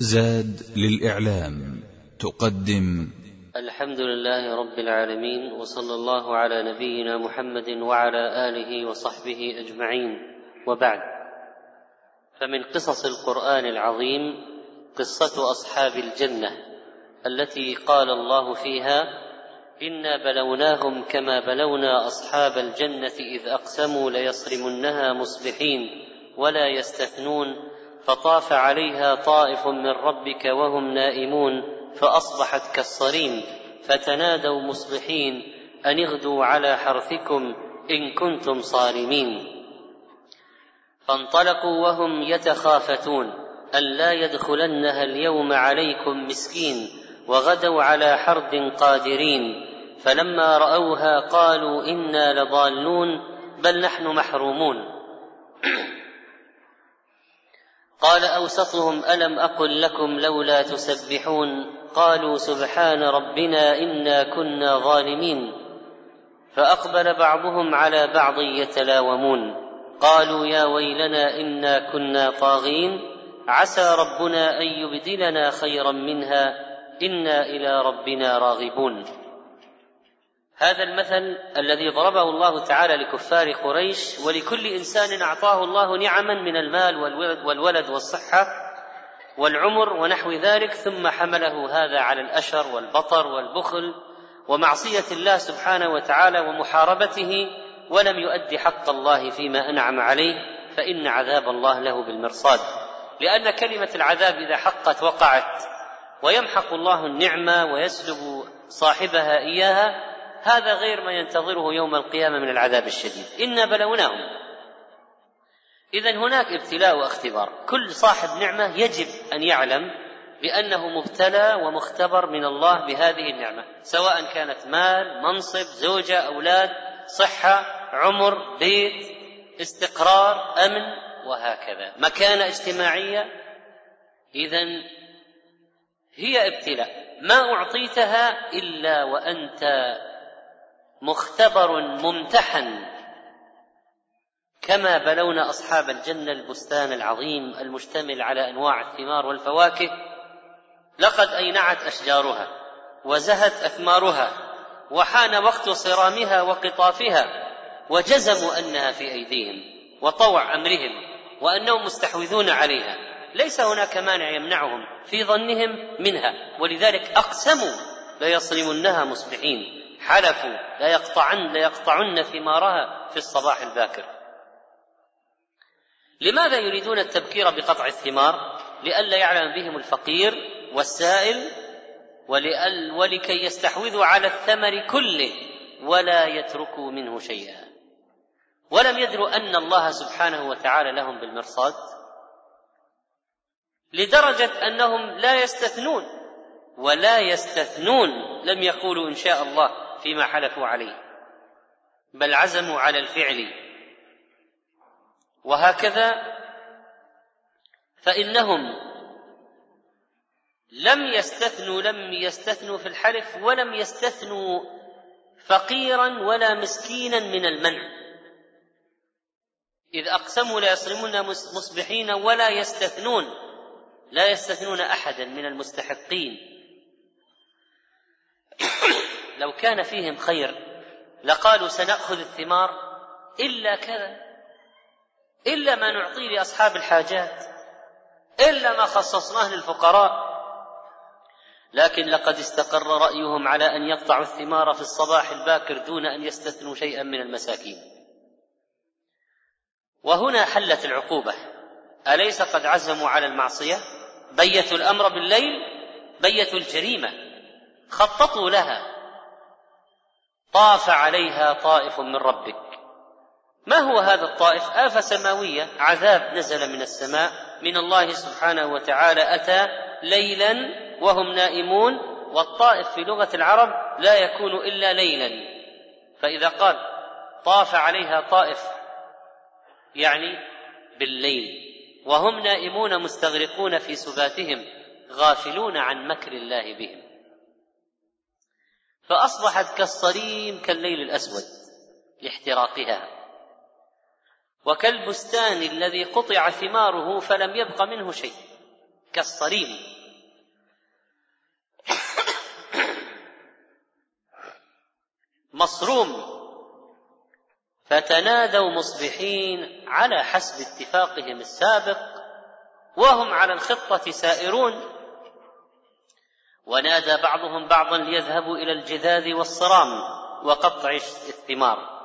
زاد للإعلام تقدم. الحمد لله رب العالمين وصلى الله على نبينا محمد وعلى آله وصحبه أجمعين. وبعد فمن قصص القرآن العظيم قصة أصحاب الجنة التي قال الله فيها إنا بلوناهم كما بلونا أصحاب الجنة إذ أقسموا ليصرمنها مصبحين ولا يستثنون فطاف عليها طائف من ربك وهم نائمون فأصبحت كالصريم فتنادوا مصبحين أن اغدوا على حرثكم إن كنتم صارمين. فانطلقوا وهم يتخافتون الا يدخلنها اليوم عليكم مسكين وغدوا على حرد قادرين. فلما رأوها قالوا إنا لضالون بل نحن محرومون. قال أوسطهم ألم أقل لكم لولا تسبحون قالوا سبحان ربنا إنا كنا ظالمين فأقبل بعضهم على بعض يتلاومون قالوا يا ويلنا إنا كنا طاغين عسى ربنا أن يبدلنا خيرا منها إنا إلى ربنا راغبون هذا المثل الذي ضربه الله تعالى لكفار قريش ولكل إنسان أعطاه الله نعما من المال والولد والصحة والعمر ونحو ذلك ثم حمله هذا على الأشر والبطر والبخل ومعصية الله سبحانه وتعالى ومحاربته ولم يؤدي حق الله فيما أنعم عليه فإن عذاب الله له بالمرصاد. لأن كلمة العذاب إذا حقت وقعت ويمحق الله النعمة ويسلب صاحبها إياها هذا غير ما ينتظره يوم القيامة من العذاب الشديد. إنا بلوناهم. إذا هناك ابتلاء واختبار، كل صاحب نعمة يجب أن يعلم بأنه مبتلى ومختبر من الله بهذه النعمة، سواء كانت مال، منصب، زوجة، أولاد، صحة، عمر، بيت، استقرار، أمن، وهكذا، مكانة اجتماعية، إذا هي ابتلاء، ما أعطيتها إلا وأنت مختبر ممتحن. كما بلونا أصحاب الجنة البستان العظيم المشتمل على أنواع الثمار والفواكه لقد أينعت أشجارها وزهت أثمارها وحان وقت صرامها وقطافها وجزموا أنها في أيديهم وطوع أمرهم وأنهم مستحوذون عليها. ليس هناك مانع يمنعهم في ظنهم منها ولذلك أقسموا ليصرمنها مصبحين. حلفوا ليقطعن ليقطعن ثمارها في الصباح الباكر. لماذا يريدون التبكير بقطع الثمار؟ لئلا يعلم بهم الفقير والسائل ولكي يستحوذوا على الثمر كله ولا يتركوا منه شيئا. ولم يدروا أن الله سبحانه وتعالى لهم بالمرصاد؟ لدرجة أنهم لا يستثنون ولا يستثنون لم يقولوا إن شاء الله. فيما حلفوا عليه بل عزموا على الفعل. وهكذا فإنهم لم يستثنوا لم يستثنوا في الحلف ولم يستثنوا فقيرا ولا مسكينا من المنع. إذ أقسموا ليصرمون مصبحين ولا يستثنون لا يستثنون أحدا من المستحقين. لو كان فيهم خير لقالوا سنأخذ الثمار إلا كذا إلا ما نعطيه لأصحاب الحاجات إلا ما خصصناه للفقراء. لكن لقد استقر رأيهم على أن يقطعوا الثمار في الصباح الباكر دون أن يستثنوا شيئا من المساكين. وهنا حلت العقوبة. أليس قد عزموا على المعصية؟ بيتوا الأمر بالليل بيتوا الجريمة. خططوا لها. طاف عليها طائف من ربك. ما هو هذا الطائف؟ آفة سماوية. عذاب نزل من السماء. من الله سبحانه وتعالى أتى ليلا وهم نائمون. والطائف في لغة العرب لا يكون إلا ليلا. فإذا قال طاف عليها طائف يعني بالليل. وهم نائمون مستغرقون في سباتهم غافلون عن مكر الله بهم. فأصبحت كالصريم كالليل الأسود لاحتراقها. وكالبستان الذي قطع ثماره فلم يبق منه شيء كالصريم. مصروم. فتنادوا مصبحين على حسب اتفاقهم السابق وهم على الخطة سائرون. ونادى بعضهم بعضا ليذهبوا إلى الجذاذ والصرام وقطع الثمار.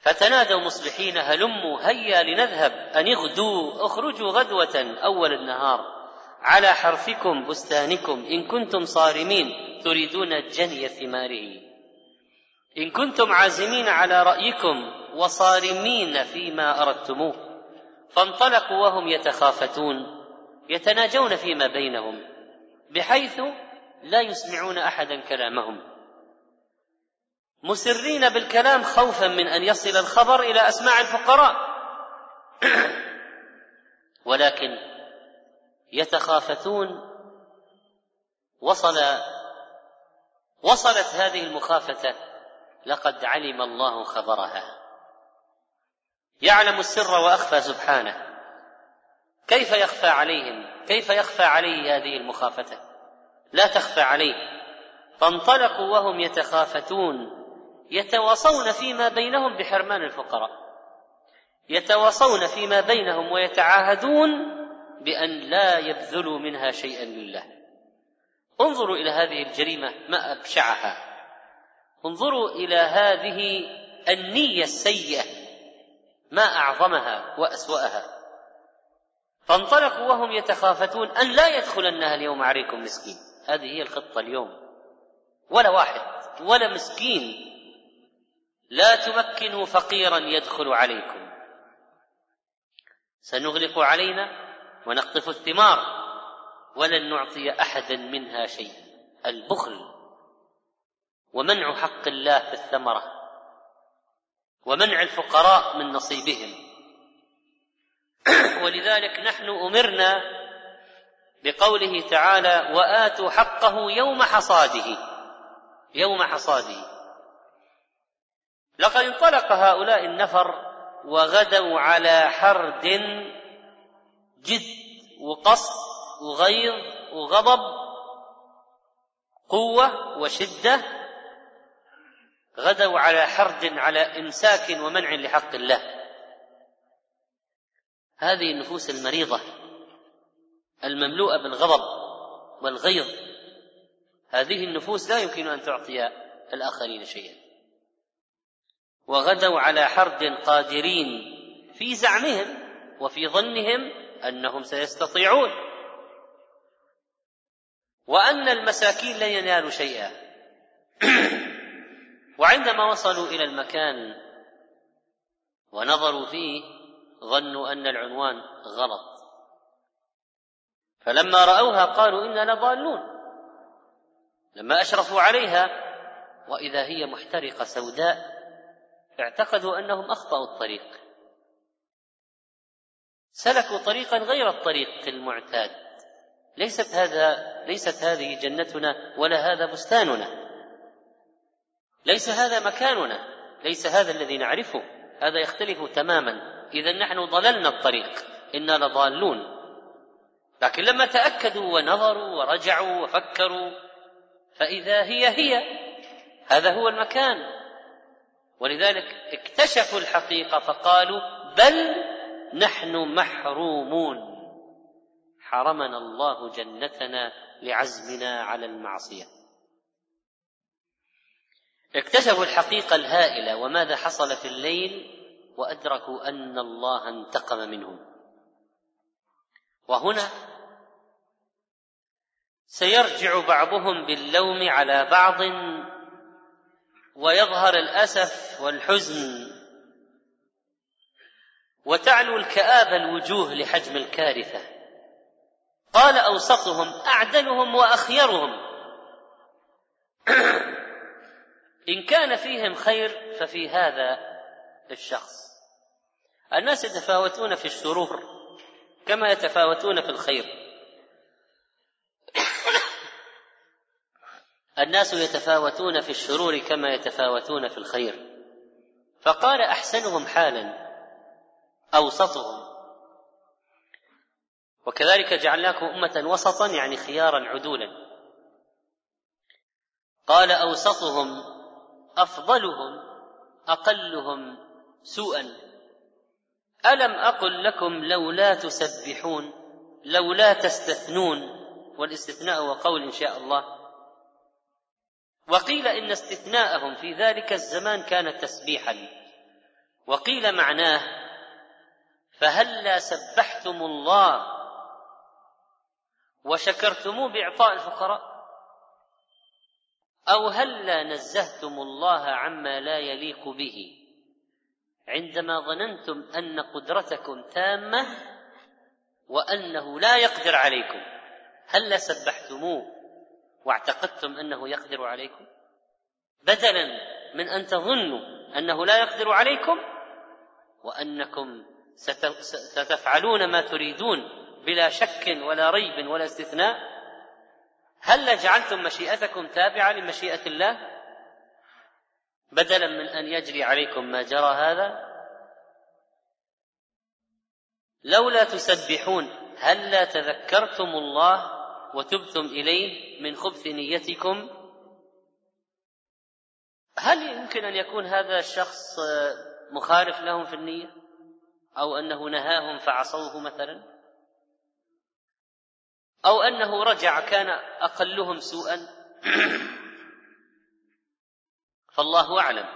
فتنادوا مصبحين هلموا هيا لنذهب أن اغدوا اخرجوا غدوة أول النهار على حرثكم بستانكم إن كنتم صارمين تريدون جني ثماره إن كنتم عازمين على رأيكم وصارمين فيما أردتموه فانطلقوا وهم يتخافتون يتناجون فيما بينهم. بحيث لا يسمعون أحدا كلامهم. مسرين بالكلام خوفا من أن يصل الخبر إلى أسماع الفقراء. ولكن يتخافتون وصل وصلت هذه المخافة لقد علم الله خبرها. يعلم السر وأخفى سبحانه. كيف يخفى عليهم؟ كيف يخفى عليه هذه المخافة؟ لا تخفى عليه. فانطلقوا وهم يتخافتون يتواصون فيما بينهم بحرمان الفقراء. يتواصون فيما بينهم ويتعاهدون بأن لا يبذلوا منها شيئا لله. انظروا إلى هذه الجريمة ما أبشعها. انظروا إلى هذه النية السيئة ما أعظمها وأسوأها. فانطلقوا وهم يتخافتون أن لا يدخلنها اليوم عليكم مسكين. هذه هي الخطة اليوم. ولا واحد ولا مسكين. لا تمكنوا فقيرا يدخل عليكم. سنغلق علينا ونقطف الثمار. ولن نعطي احدا منها شيئا البخل. ومنع حق الله في الثمرة. ومنع الفقراء من نصيبهم. ولذلك نحن أمرنا بقوله تعالى وآتوا حقه يوم حصاده. يوم حصاده. لقد انطلق هؤلاء النفر وغدوا على حرد جد وقصد وغيظ وغضب قوة وشدة. غدوا على حرد على إمساك ومنع لحق الله. هذه النفوس المريضة المملوءة بالغضب والغيظ. هذه النفوس لا يمكن أن تعطي الآخرين شيئا. وغدوا على حرد قادرين في زعمهم وفي ظنهم أنهم سيستطيعون. وأن المساكين لن ينالوا شيئا. وعندما وصلوا إلى المكان ونظروا فيه ظنوا أن العنوان غلط. فلما رأوها قالوا إنا لضالون. لما أشرفوا عليها وإذا هي محترقة سوداء اعتقدوا أنهم أخطأوا الطريق. سلكوا طريقا غير الطريق المعتاد. ليست هذا ليست هذه جنتنا ولا هذا بستاننا. ليس هذا مكاننا. ليس هذا الذي نعرفه. هذا يختلف تماما. إذا نحن ضللنا الطريق. إنا لضالون. لكن لما تأكدوا ونظروا ورجعوا وفكروا فإذا هي هي هذا هو المكان. ولذلك اكتشفوا الحقيقة فقالوا بل نحن محرومون. حرمنا الله جنتنا لعزمنا على المعصية. اكتشفوا الحقيقة الهائلة وماذا حصل في الليل؟ وأدركوا أن الله انتقم منهم. وهنا سيرجع بعضهم باللوم على بعض ويظهر الأسف والحزن. وتعلو الكآبة الوجوه لحجم الكارثة. قال أوسطهم أعدلهم وأخيرهم. إن كان فيهم خير ففي هذا الشخص الناس يتفاوتون في الشرور كما يتفاوتون في الخير. الناس يتفاوتون في الشرور كما يتفاوتون في الخير. فقال أحسنهم حالا أوسطهم. وكذلك جعلناكم أمة وسطا يعني خيارا عدولا. قال أوسطهم أفضلهم أقلهم. سوءا. ألم أقل لكم لولا تسبحون لولا تستثنون؟ والاستثناء هو قول إن شاء الله. وقيل إن استثناءهم في ذلك الزمان كان تسبيحا. وقيل معناه فهلا سبحتم الله؟ وشكرتموه بإعطاء الفقراء؟ أو هلا نزهتم الله عما لا يليق به؟ عندما ظننتم أن قدرتكم تامة وأنه لا يقدر عليكم هلا سبحتموه واعتقدتم أنه يقدر عليكم؟ بدلا من أن تظنوا أنه لا يقدر عليكم وأنكم ستفعلون ما تريدون بلا شك ولا ريب ولا استثناء هل جعلتم مشيئتكم تابعة لمشيئة الله؟ بدلا من أن يجري عليكم ما جرى هذا لولا تسبحون هلا تذكرتم الله وتبتم إليه من خبث نيتكم؟ هل يمكن أن يكون هذا الشخص مخالف لهم في النية؟ أو أنه نهاهم فعصوه مثلا؟ أو أنه رجع كان أقلهم سوءا؟ فالله أعلم.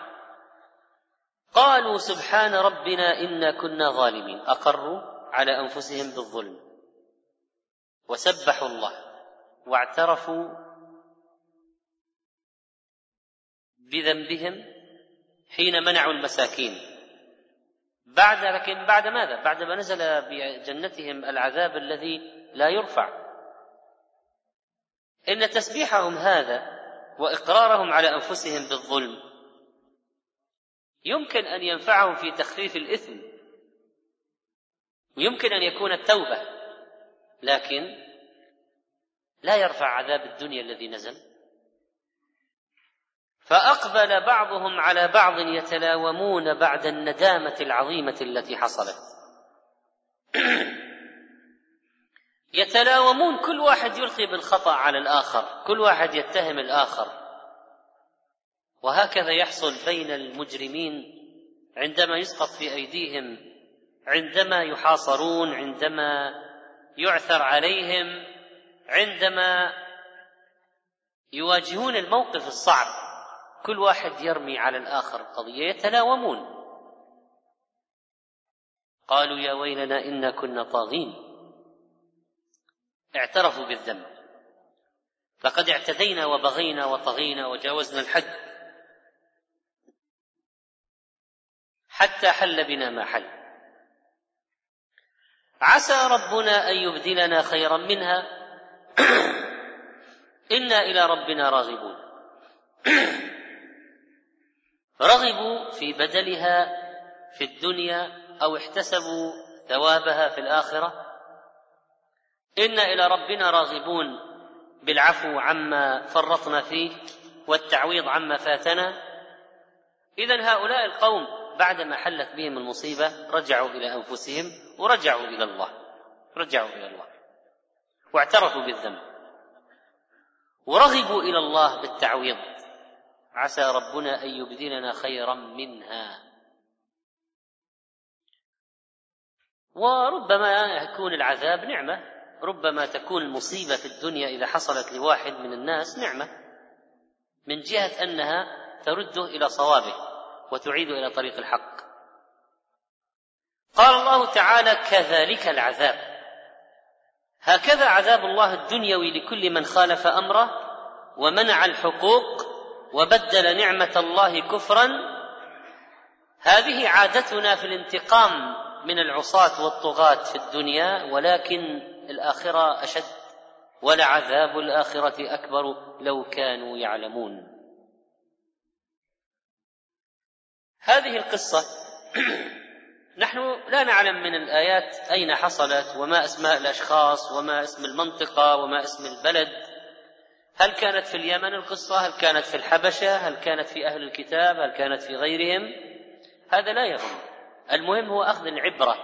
قالوا سبحان ربنا إنا كنا ظالمين. أقروا على أنفسهم بالظلم. وسبحوا الله. واعترفوا بذنبهم حين منعوا المساكين. بعد لكن بعد ماذا؟ بعد ما نزل بجنتهم العذاب الذي لا يرفع. إن تسبيحهم هذا وإقرارهم على أنفسهم بالظلم. يمكن أن ينفعهم في تخفيف الإثم. ويمكن أن يكون التوبة. لكن لا يرفع عذاب الدنيا الذي نزل. فأقبل بعضهم على بعض يتلاومون بعد الندامة العظيمة التي حصلت. يتلاومون كل واحد يلقي بالخطأ على الآخر كل واحد يتهم الآخر. وهكذا يحصل بين المجرمين عندما يسقط في أيديهم عندما يحاصرون عندما يعثر عليهم عندما يواجهون الموقف الصعب. كل واحد يرمي على الآخر قضية يتلاومون. قالوا يا ويلنا إنا كنا طاغين. اعترفوا بالذنب. لقد اعتدينا وبغينا وطغينا وجاوزنا الحد. حتى حل بنا ما حل. عسى ربنا أن يبدلنا خيرا منها. إنا إلى ربنا راغبون. رغبوا في بدلها في الدنيا أو احتسبوا ثوابها في الآخرة. أنا إلى ربنا راغبون. بالعفو عما فرطنا فيه والتعويض عما فاتنا. اذا هؤلاء القوم بعدما حلت بهم المصيبة رجعوا إلى أنفسهم ورجعوا إلى الله. رجعوا إلى الله. واعترفوا بالذنب. ورغبوا إلى الله بالتعويض. عسى ربنا أن يبدلنا خيرا منها. وربما يكون العذاب نعمة. ربما تكون المصيبه في الدنيا إذا حصلت لواحد من الناس نعمة من جهة أنها ترده إلى صوابه وتعيده إلى طريق الحق. قال الله تعالى كذلك العذاب هكذا عذاب الله الدنيوي لكل من خالف أمره ومنع الحقوق وبدل نعمة الله كفرا. هذه عادتنا في الانتقام من العصاة والطغاة في الدنيا ولكن الآخرة أشد ولعذاب الآخرة أكبر لو كانوا يعلمون. هذه القصة نحن لا نعلم من الآيات أين حصلت وما أسماء الأشخاص وما اسم المنطقة وما اسم البلد. هل كانت في اليمن القصة؟ هل كانت في الحبشة؟ هل كانت في أهل الكتاب؟ هل كانت في غيرهم؟ هذا لا يهم المهم هو أخذ العبرة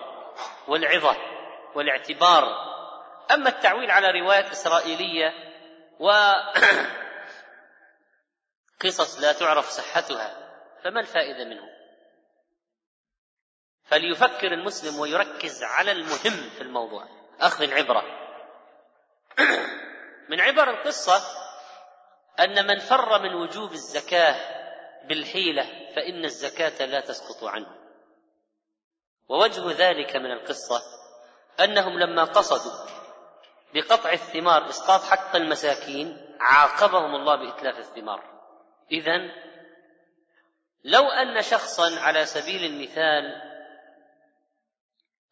والعظة والاعتبار أما التعويل على روايات إسرائيلية وقصص لا تعرف صحتها فما الفائدة منه؟ فليفكر المسلم ويركز على المهم في الموضوع. أخذ العبرة. من عبر القصة أن من فر من وجوب الزكاة بالحيلة فإن الزكاة لا تسقط عنه. ووجه ذلك من القصة أنهم لما قصدوا بقطع الثمار إسقاط حق المساكين عاقبهم الله بإتلاف الثمار. إذا لو أن شخصا على سبيل المثال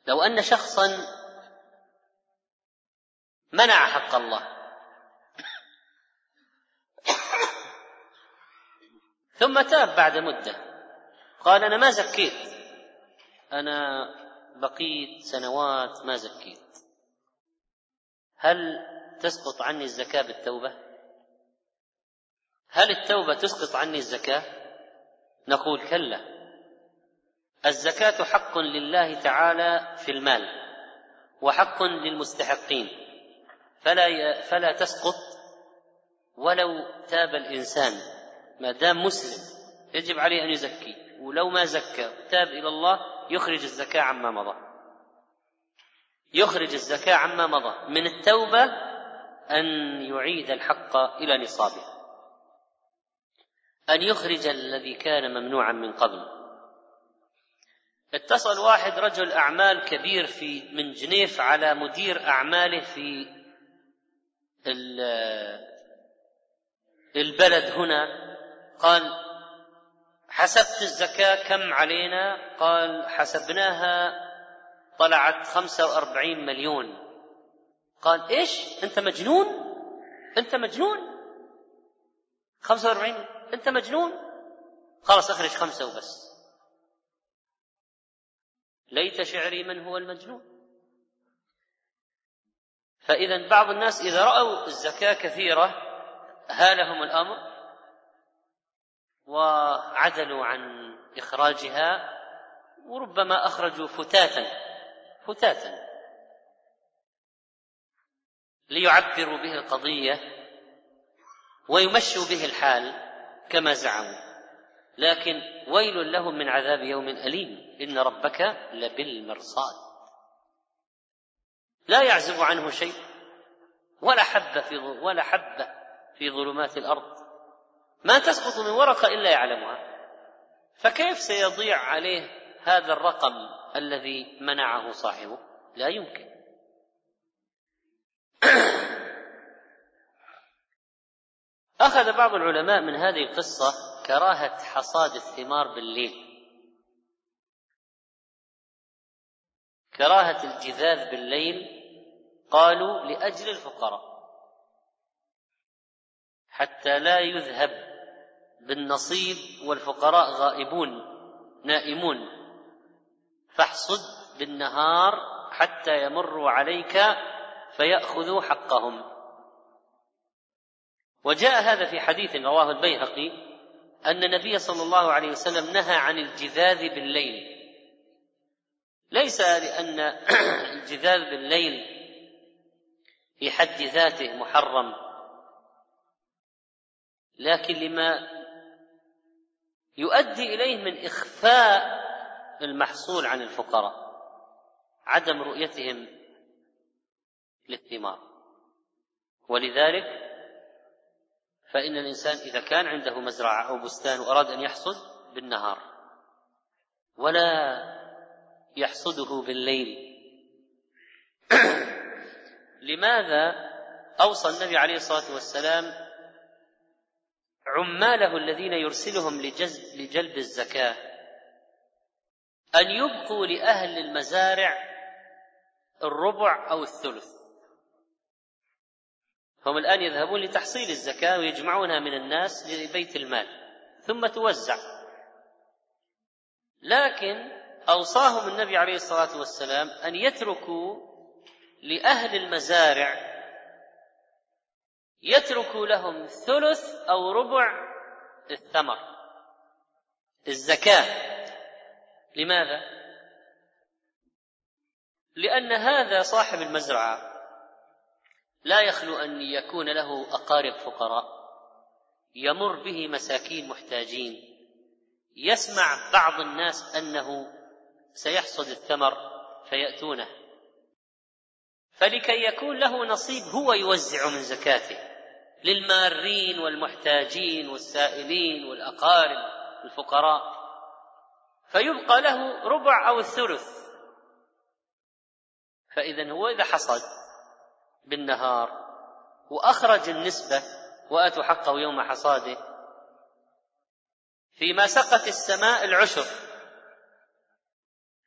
لو أن شخصا منع حق الله ثم تاب بعد مدة قال أنا ما زكيت أنا بقيت سنوات ما زكيت. هل تسقط عني الزكاة بالتوبة؟ هل التوبة تسقط عني الزكاة؟ نقول كلا الزكاة حق لله تعالى في المال وحق للمستحقين فلا فلا تسقط ولو تاب الإنسان ما دام مسلم يجب عليه أن يزكي ولو ما زكى تاب إلى الله يخرج الزكاة عما مضى يخرج الزكاة عما مضى. من التوبة أن يعيد الحق إلى نصابه. أن يخرج الذي كان ممنوعا من قبل. اتصل واحد رجل أعمال كبير في من جنيف على مدير أعماله في البلد هنا. قال حسبت الزكاة كم علينا؟ قال حسبناها طلعت خمسة وأربعين مليون. قال إيش؟ أنت مجنون؟ أنت مجنون؟ خمسة وأربعين أنت مجنون؟ خلاص أخرج خمسة وبس. ليت شعري من هو المجنون. فإذا بعض الناس إذا رأوا الزكاة كثيرة هالهم الأمر وعدلوا عن إخراجها وربما أخرجوا فتاتا. فتاتا. ليعبروا به القضية ويمشوا به الحال كما زعموا. لكن ويل لهم من عذاب يوم أليم. إن ربك لبالمرصاد. لا يعزب عنه شيء. ولا حبه في ولا حبه في ظلمات الأرض. ما تسقط من ورقة إلا يعلمها. فكيف سيضيع عليه هذا الرقم الذي منعه صاحبه؟ لا يمكن. أخذ بعض العلماء من هذه القصة كراهة حصاد الثمار بالليل. كراهة الجذاذ بالليل قالوا لأجل الفقراء. حتى لا يذهب بالنصيب والفقراء غائبون نائمون. فاحصد بالنهار حتى يمروا عليك فيأخذوا حقهم. وجاء هذا في حديث رواه البيهقي أن النبي صلى الله عليه وسلم نهى عن الجذاذ بالليل. ليس لأن الجذاذ بالليل في حد ذاته محرم لكن لما يؤدي إليه من إخفاء المحصول عن الفقراء عدم رؤيتهم للثمار. ولذلك فإن الإنسان إذا كان عنده مزرعة أو بستان وأراد أن يحصد بالنهار ولا يحصده بالليل. لماذا أوصى النبي عليه الصلاة والسلام عماله الذين يرسلهم لجلب الزكاة؟ أن يبقوا لأهل المزارع الربع أو الثلث. هم الآن يذهبون لتحصيل الزكاة ويجمعونها من الناس لبيت المال ثم توزع. لكن أوصاهم النبي عليه الصلاة والسلام أن يتركوا لأهل المزارع يتركوا لهم ثلث أو ربع الثمر الزكاة. لماذا؟ لأن هذا صاحب المزرعة. لا يخلو أن يكون له أقارب فقراء. يمر به مساكين محتاجين. يسمع بعض الناس أنه سيحصد الثمر فيأتونه. فلكي يكون له نصيب هو يوزع من زكاته. للمارين والمحتاجين والسائلين والأقارب الفقراء. فيبقى له ربع أو الثلث. فاذا هو إذا حصد بالنهار وأخرج النسبة واتوا حقه يوم حصاده فيما سقت السماء العشر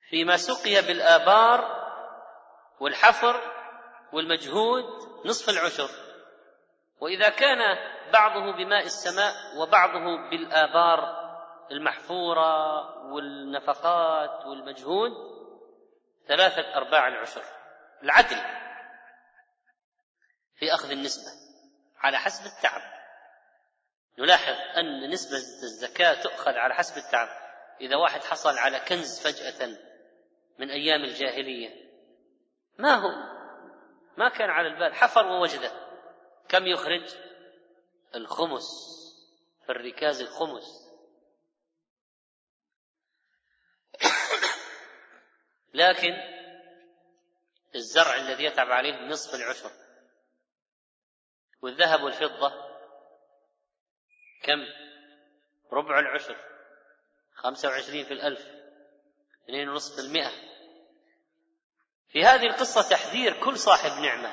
فيما سقي بالآبار والحفر والمجهود نصف العشر. وإذا كان بعضه بماء السماء وبعضه بالآبار المحفورة والنفقات والمجهود ثلاثة أرباع العشر. العدل في أخذ النسبة على حسب التعب. نلاحظ أن نسبة الزكاة تؤخذ على حسب التعب. إذا واحد حصل على كنز فجأة من أيام الجاهلية ما هو؟ ما كان على البال. حفر ووجده. كم يخرج؟ الخمس. في الركاز الخمس. لكن الزرع الذي يتعب عليه نصف العشر والذهب والفضة كم؟ ربع العشر خمسة وعشرين في الألف اثنين ونصف في المئة. في هذه القصة تحذير كل صاحب نعمة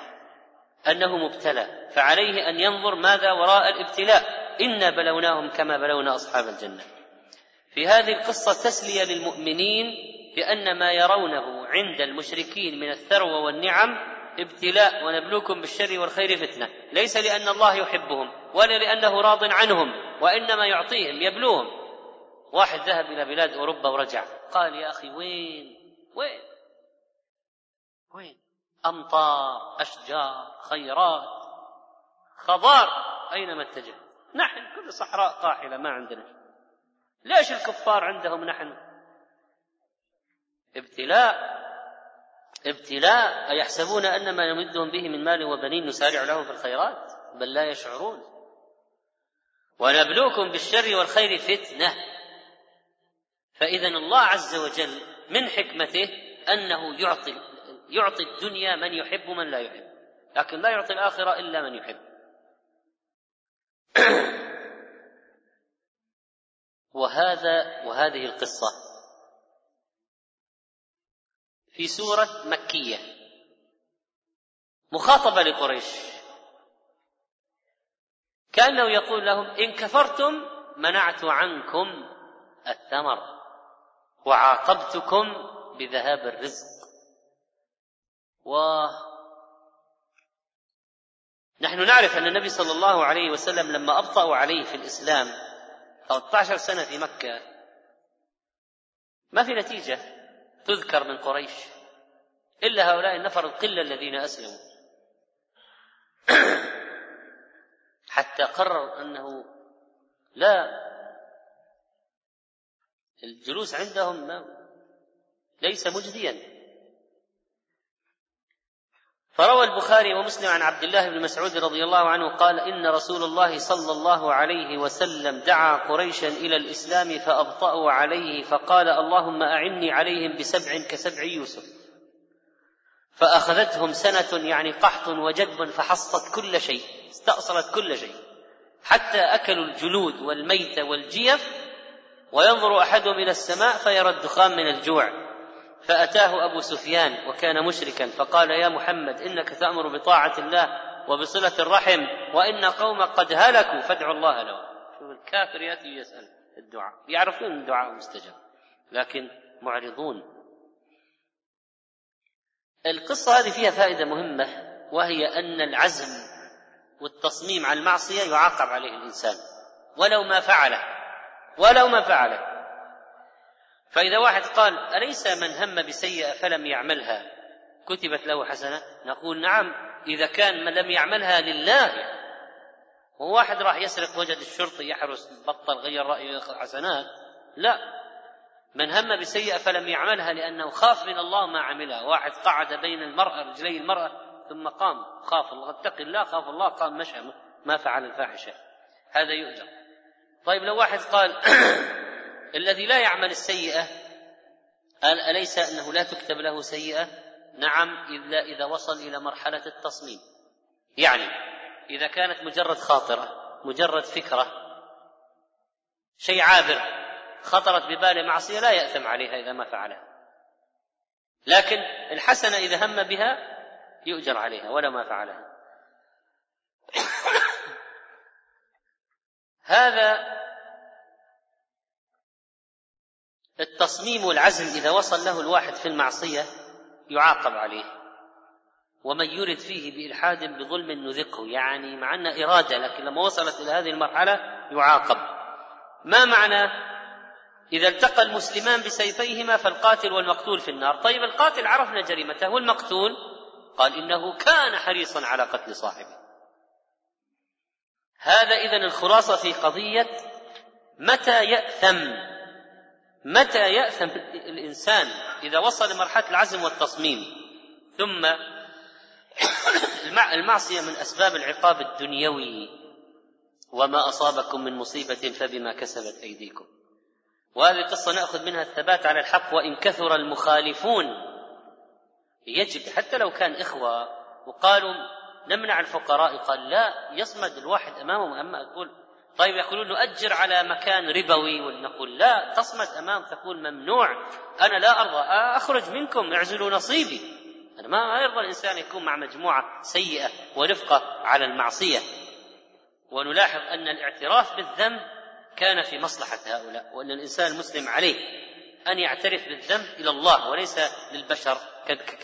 أنه مبتلى فعليه أن ينظر ماذا وراء الابتلاء. إنا بلوناهم كما بلونا أصحاب الجنة. في هذه القصة تسلية للمؤمنين بأن ما يرونه عند المشركين من الثروة والنعم ابتلاء ونبلوكم بالشر والخير فتنة. ليس لأن الله يحبهم ولا لأنه راض عنهم وإنما يعطيهم يبلوهم. واحد ذهب إلى بلاد أوروبا ورجع. قال يا أخي وين؟ وين؟ وين؟ أمطار أشجار خيرات خضار. أينما اتجه؟ نحن كل صحراء قاحلة ما عندنا. ليش الكفار عندهم نحن؟ ابتلاء ابتلاء أيحسبون أن ما نمدهم به من مال وبنين نسارع لهم في الخيرات؟ بل لا يشعرون. ونبلوكم بالشر والخير فتنة. فإذا الله عز وجل من حكمته أنه يعطي يعطي الدنيا من يحب من لا يحب. لكن لا يعطي الآخرة إلا من يحب. وهذا وهذه القصة. في سورة مكية. مخاطبة لقريش. كأنه يقول لهم إن كفرتم منعت عنكم الثمر وعاقبتكم بذهاب الرزق. و نحن نعرف أن النبي صلى الله عليه وسلم لما أبطأوا عليه في الإسلام 13 سنة في مكة ما في نتيجة. تذكر من قريش. إلا هؤلاء النفر القلة الذين أسلموا. حتى قرر أنه لا الجلوس عندهم ليس مجديا. فروى البخاري ومسلم عن عبد الله بن مسعود رضي الله عنه قال إن رسول الله صلى الله عليه وسلم دعا قريشا إلى الإسلام فأبطأوا عليه فقال اللهم أعني عليهم بسبع كسبع يوسف. فأخذتهم سنة يعني قحط وجدب فحصت كل شيء استأصلت كل شيء حتى أكلوا الجلود والميت والجيف وينظر أحدهم إلى السماء فيرى الدخان من الجوع. فأتاه أبو سفيان وكان مشركا فقال يا محمد إنك تأمر بطاعة الله وبصلة الرحم وإن قومك قد هلكوا فادعوا الله لهم. شوف الكافر يأتي يسأل الدعاء. يعرفون الدعاء مستجاب لكن معرضون. القصة هذه فيها فائدة مهمة وهي أن العزم والتصميم على المعصية يعاقب عليه الإنسان ولو ما فعله ولو ما فعله. فإذا واحد قال أليس من هم بسيئة فلم يعملها؟ كتبت له حسنة. نقول نعم إذا كان من لم يعملها لله. وواحد راح يسرق وجد الشرطي يحرس بطل غير رأيه حسنات. لا. من هم بسيئة فلم يعملها لأنه خاف من الله ما عملها. واحد قعد بين المرأة رجلي المرأة ثم قام. خاف الله اتق الله خاف الله قام مشى ما فعل الفاحشة. هذا يؤجر. طيب لو واحد قال الذي لا يعمل السيئة أليس أنه لا تكتب له سيئة؟ نعم إلا إذا وصل إلى مرحلة التصميم. يعني إذا كانت مجرد خاطرة مجرد فكرة شيء عابر خطرت بباله معصية لا يأثم عليها إذا ما فعلها. لكن الحسنة إذا هم بها يؤجر عليها ولا ما فعلها. هذا التصميم والعزم إذا وصل له الواحد في المعصية يعاقب عليه. ومن يرد فيه بإلحاد بظلم نذقه. يعني مع أن إرادة لكن لما وصلت إلى هذه المرحلة يعاقب. ما معنى؟ إذا التقى المسلمان بسيفيهما فالقاتل والمقتول في النار. طيب القاتل عرفنا جريمته والمقتول قال إنه كان حريصا على قتل صاحبه. هذا إذن الخلاصة في قضية متى يأثم متى يأثم الإنسان إذا وصل لمرحلة العزم والتصميم؟ ثم المعصية من أسباب العقاب الدنيوي وما أصابكم من مصيبة فبما كسبت أيديكم. وهذه القصة نأخذ منها الثبات على الحق وإن كثر المخالفون يجب حتى لو كان إخوة وقالوا نمنع الفقراء قال لا يصمد الواحد أمامهم أما أقول طيب يقولون نؤجر على مكان ربوي ونقول لا تصمد أمام تقول ممنوع. أنا لا أرضى أخرج منكم اعزلوا نصيبي. أنا ما يرضى الإنسان يكون مع مجموعة سيئة ورفقة على المعصية. ونلاحظ أن الاعتراف بالذنب كان في مصلحة هؤلاء وأن الإنسان المسلم عليه أن يعترف بالذنب إلى الله وليس للبشر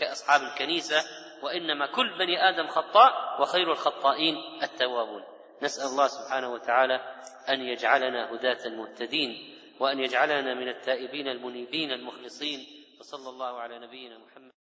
كأصحاب الكنيسة. وإنما كل بني آدم خطاء وخير الخطائين التوابون. نسأل الله سبحانه وتعالى أن يجعلنا هداة مهتدين وأن يجعلنا من التائبين المنيبين المخلصين. وصلى الله على نبينا محمد.